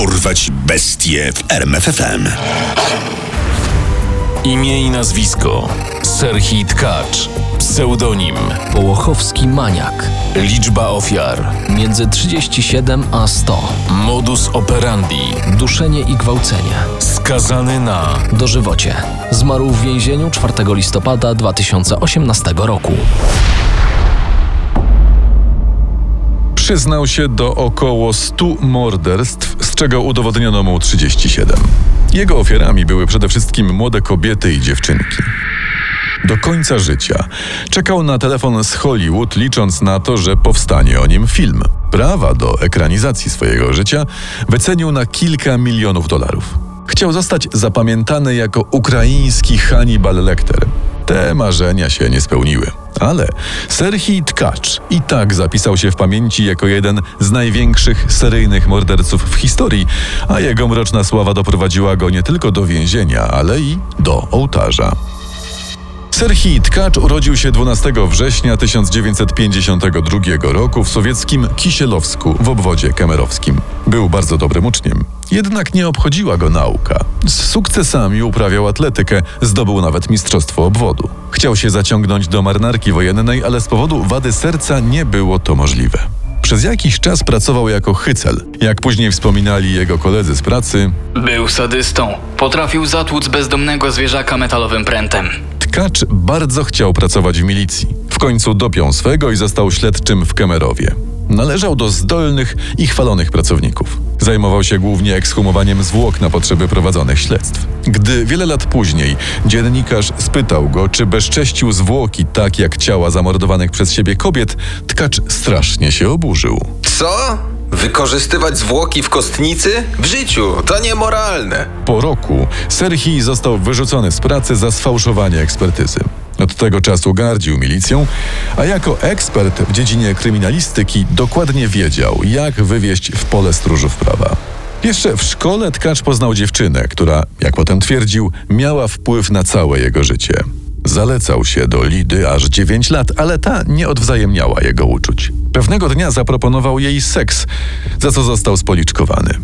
Dorwać bestie w RMFFM. Imię i nazwisko: Serhii Tkacz. Pseudonim: Połochowski maniak. Liczba ofiar: Między 37 a 100. Modus operandi: Duszenie i gwałcenie. Skazany na Dożywocie. Zmarł w więzieniu 4 listopada 2018 roku. Przyznał się do około 100 morderstw, z czego udowodniono mu 37. Jego ofiarami były przede wszystkim młode kobiety i dziewczynki. Do końca życia czekał na telefon z Hollywood, licząc na to, że powstanie o nim film. Prawa do ekranizacji swojego życia wycenił na kilka milionów dolarów. Chciał zostać zapamiętany jako ukraiński Hannibal Lecter. Te marzenia się nie spełniły. Ale Serhii Tkacz i tak zapisał się w pamięci jako jeden z największych seryjnych morderców w historii, a jego mroczna sława doprowadziła go nie tylko do więzienia, ale i do ołtarza. Serhii Tkacz urodził się 12 września 1952 roku w sowieckim Kisielowsku w obwodzie kemerowskim. Był bardzo dobrym uczniem. Jednak nie obchodziła go nauka. Z sukcesami uprawiał atletykę, zdobył nawet mistrzostwo obwodu. Chciał się zaciągnąć do marynarki wojennej, ale z powodu wady serca nie było to możliwe. Przez jakiś czas pracował jako hycel. Jak później wspominali jego koledzy z pracy, Był sadystą. Potrafił zatłuc bezdomnego zwierzaka metalowym prętem. Tkacz bardzo chciał pracować w milicji. W końcu dopiął swego i został śledczym w Kemerowie. Należał do zdolnych i chwalonych pracowników. Zajmował się głównie ekshumowaniem zwłok na potrzeby prowadzonych śledztw. Gdy wiele lat później dziennikarz spytał go, czy bezcześcił zwłoki tak jak ciała zamordowanych przez siebie kobiet, tkacz strasznie się oburzył. Co? Wykorzystywać zwłoki w kostnicy? W życiu to niemoralne. Po roku Serhii został wyrzucony z pracy za sfałszowanie ekspertyzy. Od tego czasu gardził milicją, a jako ekspert w dziedzinie kryminalistyki dokładnie wiedział, jak wywieźć w pole stróżów prawa. Jeszcze w szkole tkacz poznał dziewczynę, która, jak potem twierdził, miała wpływ na całe jego życie. Zalecał się do Lidy aż 9 lat, ale ta nie odwzajemniała jego uczuć. Pewnego dnia zaproponował jej seks, za co został spoliczkowany.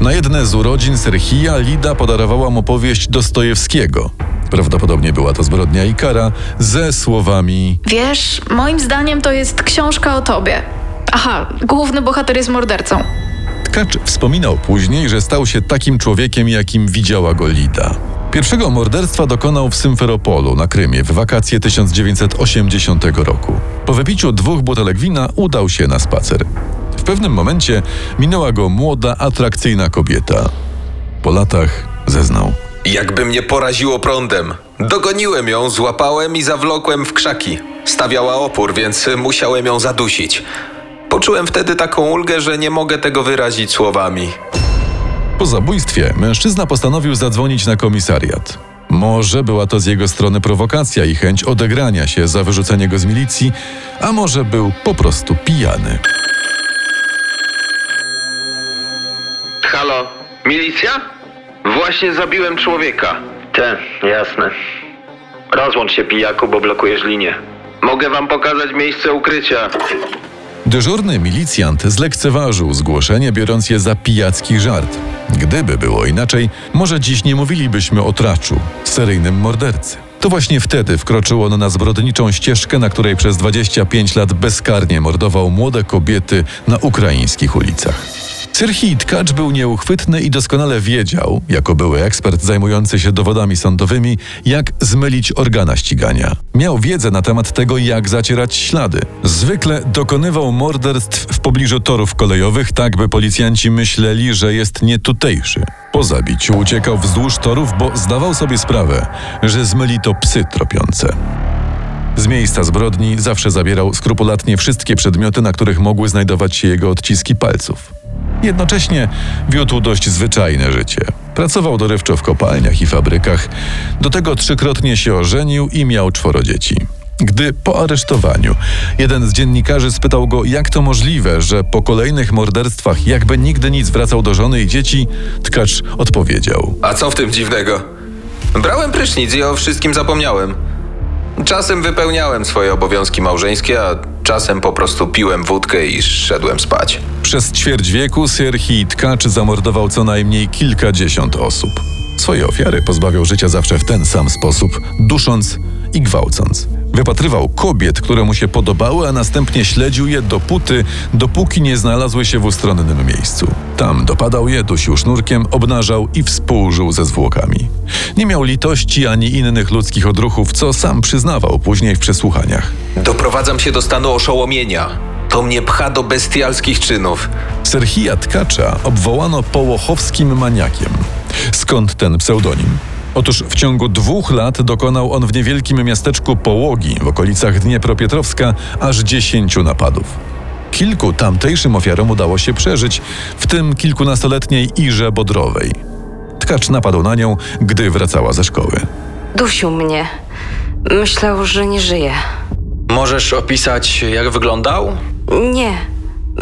Na jedne z urodzin Serhija Lida podarowała mu powieść Dostojewskiego. Prawdopodobnie była to zbrodnia i kara ze słowami Wiesz, moim zdaniem to jest książka o tobie. Aha, główny bohater jest mordercą. Tkacz wspominał później, że stał się takim człowiekiem, jakim widziała go Lida. Pierwszego morderstwa dokonał w Symferopolu na Krymie w wakacje 1980 roku. Po wypiciu dwóch butelek wina udał się na spacer. W pewnym momencie minęła go młoda, atrakcyjna kobieta. Po latach zeznał. Jakby mnie poraziło prądem. Dogoniłem ją, złapałem i zawlokłem w krzaki. Stawiała opór, więc musiałem ją zadusić. Poczułem wtedy taką ulgę, że nie mogę tego wyrazić słowami. Po zabójstwie mężczyzna postanowił zadzwonić na komisariat. Może była to z jego strony prowokacja i chęć odegrania się za wyrzucenie go z milicji, a może był po prostu pijany. Milicja? Właśnie zabiłem człowieka. Te, jasne. Rozłącz się, pijaku, bo blokujesz linię. Mogę wam pokazać miejsce ukrycia. Dyżurny milicjant zlekceważył zgłoszenie, biorąc je za pijacki żart. Gdyby było inaczej, może dziś nie mówilibyśmy o traczu, seryjnym mordercy. To właśnie wtedy wkroczył on na zbrodniczą ścieżkę, na której przez 25 lat bezkarnie mordował młode kobiety na ukraińskich ulicach. Serhii Tkacz był nieuchwytny i doskonale wiedział, jako były ekspert zajmujący się dowodami sądowymi, jak zmylić organa ścigania. Miał wiedzę na temat tego, jak zacierać ślady. Zwykle dokonywał morderstw w pobliżu torów kolejowych, tak by policjanci myśleli, że jest nietutejszy. Po zabiciu uciekał wzdłuż torów, bo zdawał sobie sprawę, że zmyli to psy tropiące. Z miejsca zbrodni zawsze zabierał skrupulatnie wszystkie przedmioty, na których mogły znajdować się jego odciski palców. Jednocześnie wiódł dość zwyczajne życie. Pracował dorywczo w kopalniach i fabrykach. Do tego trzykrotnie się ożenił i miał czworo dzieci. Gdy po aresztowaniu jeden z dziennikarzy spytał go, jak to możliwe, że po kolejnych morderstwach jakby nigdy nic wracał do żony i dzieci, tkacz odpowiedział. A co w tym dziwnego? Brałem prysznic i o wszystkim zapomniałem. Czasem wypełniałem swoje obowiązki małżeńskie, a czasem po prostu piłem wódkę i szedłem spać. Przez ćwierć wieku Serhii Tkacz zamordował co najmniej kilkadziesiąt osób. Swoje ofiary pozbawiał życia zawsze w ten sam sposób, dusząc i gwałcąc. Wypatrywał kobiet, które mu się podobały, a następnie śledził je dopóty, dopóki nie znalazły się w ustronnym miejscu. Tam dopadał je, dusił sznurkiem, obnażał i współżył ze zwłokami. Nie miał litości ani innych ludzkich odruchów, co sam przyznawał później w przesłuchaniach. Doprowadzam się do stanu oszołomienia. To mnie pcha do bestialskich czynów. Serhija Tkacza obwołano połochowskim maniakiem. Skąd ten pseudonim? Otóż w ciągu dwóch lat dokonał on w niewielkim miasteczku Połogi w okolicach Dniepropietrowska aż dziesięciu napadów. Kilku tamtejszym ofiarom udało się przeżyć, w tym kilkunastoletniej Irze Bodrowej. Tkacz napadł na nią, gdy wracała ze szkoły. Dusił mnie. Myślał, że nie żyje. Możesz opisać, jak wyglądał? Nie.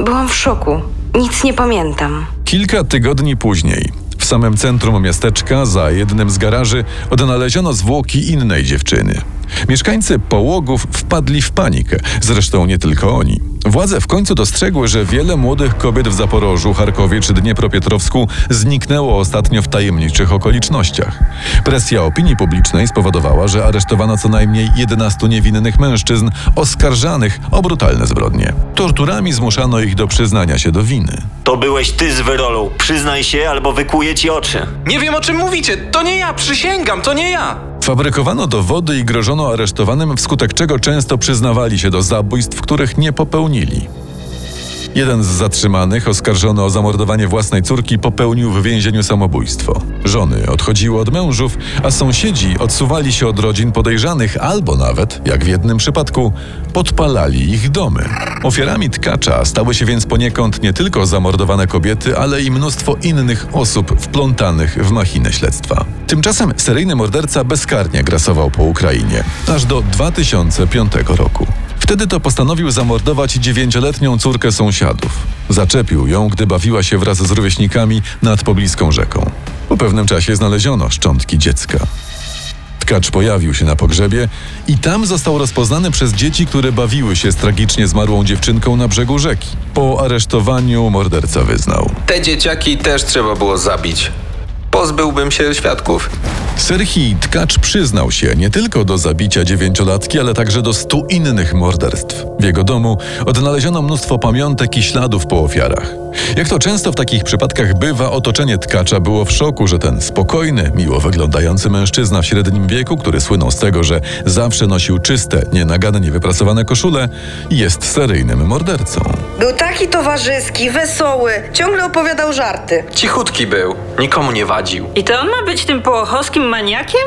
Byłam w szoku. Nic nie pamiętam. Kilka tygodni później, w samym centrum miasteczka, za jednym z garaży, odnaleziono zwłoki innej dziewczyny. Mieszkańcy połogów wpadli w panikę, zresztą nie tylko oni. Władze w końcu dostrzegły, że wiele młodych kobiet w Zaporożu, Charkowie czy Dniepropietrowsku zniknęło ostatnio w tajemniczych okolicznościach. Presja opinii publicznej spowodowała, że aresztowano co najmniej 11 niewinnych mężczyzn oskarżanych o brutalne zbrodnie. Torturami zmuszano ich do przyznania się do winy. To byłeś ty z wyrolą. Przyznaj się, albo wykuję ci oczy. Nie wiem o czym mówicie. To nie ja, przysięgam, to nie ja. Fabrykowano dowody i grożono aresztowanym, wskutek czego często przyznawali się do zabójstw, których nie popełnili. Jeden z zatrzymanych, oskarżony o zamordowanie własnej córki, popełnił w więzieniu samobójstwo. Żony odchodziły od mężów, a sąsiedzi odsuwali się od rodzin podejrzanych albo nawet, jak w jednym przypadku, podpalali ich domy. Ofiarami tkacza stały się więc poniekąd nie tylko zamordowane kobiety, ale i mnóstwo innych osób wplątanych w machinę śledztwa. Tymczasem seryjny morderca bezkarnie grasował po Ukrainie, aż do 2005 roku. Wtedy to postanowił zamordować dziewięcioletnią córkę sąsiadów. Zaczepił ją, gdy bawiła się wraz z rówieśnikami nad pobliską rzeką. Po pewnym czasie znaleziono szczątki dziecka. Tkacz pojawił się na pogrzebie i tam został rozpoznany przez dzieci, które bawiły się z tragicznie zmarłą dziewczynką na brzegu rzeki. Po aresztowaniu morderca wyznał. Te dzieciaki też trzeba było zabić. Pozbyłbym się świadków. Serhii Tkacz przyznał się nie tylko do zabicia dziewięciolatki, ale także do stu innych morderstw. W jego domu odnaleziono mnóstwo pamiątek i śladów po ofiarach. Jak to często w takich przypadkach bywa, otoczenie Tkacza było w szoku, że ten spokojny, miło wyglądający mężczyzna w średnim wieku, który słynął z tego, że zawsze nosił czyste, nienagannie wypracowane koszule, jest seryjnym mordercą. Był taki towarzyski, wesoły, ciągle opowiadał żarty. Cichutki był, nikomu nie wadził. I to on ma być tym połochowskim maniakiem?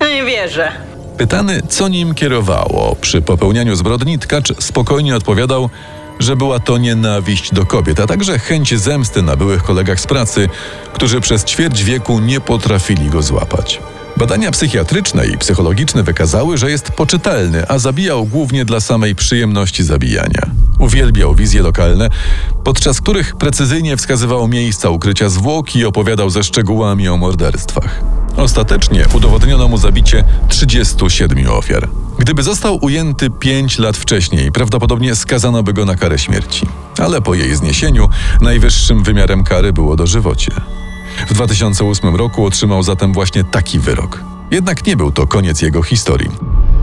No nie wierzę. Pytany, co nim kierowało przy popełnianiu zbrodni, Tkacz spokojnie odpowiadał, że była to nienawiść do kobiet, a także chęć zemsty na byłych kolegach z pracy, którzy przez ćwierć wieku nie potrafili go złapać. Badania psychiatryczne i psychologiczne wykazały, że jest poczytalny, a zabijał głównie dla samej przyjemności zabijania. Uwielbiał wizje lokalne, podczas których precyzyjnie wskazywał miejsca ukrycia zwłok i opowiadał ze szczegółami o morderstwach. Ostatecznie udowodniono mu zabicie 37 ofiar. Gdyby został ujęty 5 lat wcześniej, prawdopodobnie skazano by go na karę śmierci. Ale po jej zniesieniu najwyższym wymiarem kary było dożywocie. W 2008 roku otrzymał zatem właśnie taki wyrok. Jednak nie był to koniec jego historii.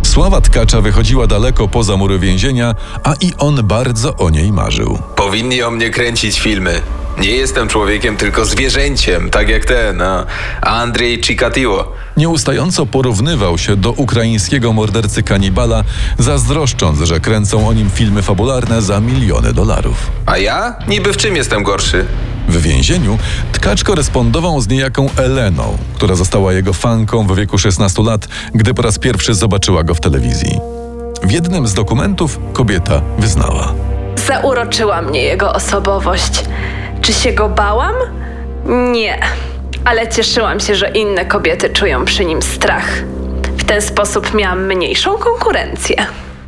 Sława Tkacza wychodziła daleko poza mury więzienia, a i on bardzo o niej marzył. Powinni o mnie kręcić filmy. Nie jestem człowiekiem, tylko zwierzęciem, tak jak ten, a Andrzej Chikatilo. Nieustająco porównywał się do ukraińskiego mordercy kanibala, zazdroszcząc, że kręcą o nim filmy fabularne za miliony dolarów. A ja? Niby w czym jestem gorszy? W więzieniu Tkacz korespondował z niejaką Eleną, która została jego fanką w wieku 16 lat, gdy po raz pierwszy zobaczyła go w telewizji. W jednym z dokumentów kobieta wyznała. Zauroczyła mnie jego osobowość. Czy się go bałam? Nie, ale cieszyłam się, że inne kobiety czują przy nim strach. W ten sposób miałam mniejszą konkurencję.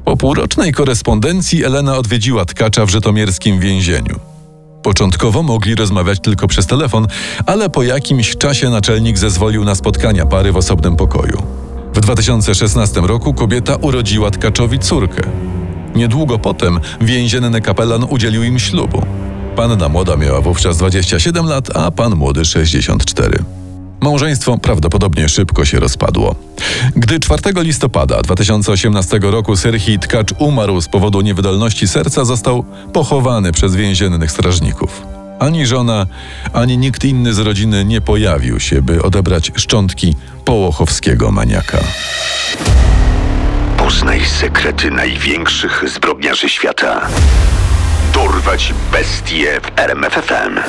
Po półrocznej korespondencji Elena odwiedziła Tkacza w żytomierskim więzieniu. Początkowo mogli rozmawiać tylko przez telefon, ale po jakimś czasie naczelnik zezwolił na spotkania pary w osobnym pokoju. W 2016 roku kobieta urodziła Tkaczowi córkę. Niedługo potem więzienny kapelan udzielił im ślubu. Panna młoda miała wówczas 27 lat, a pan młody 64. Małżeństwo prawdopodobnie szybko się rozpadło. Gdy 4 listopada 2018 roku Serhii Tkacz umarł z powodu niewydolności serca, został pochowany przez więziennych strażników. Ani żona, ani nikt inny z rodziny nie pojawił się, by odebrać szczątki połochowskiego maniaka. Poznaj sekrety największych zbrodniarzy świata. Dorwać bestie w RMFFM.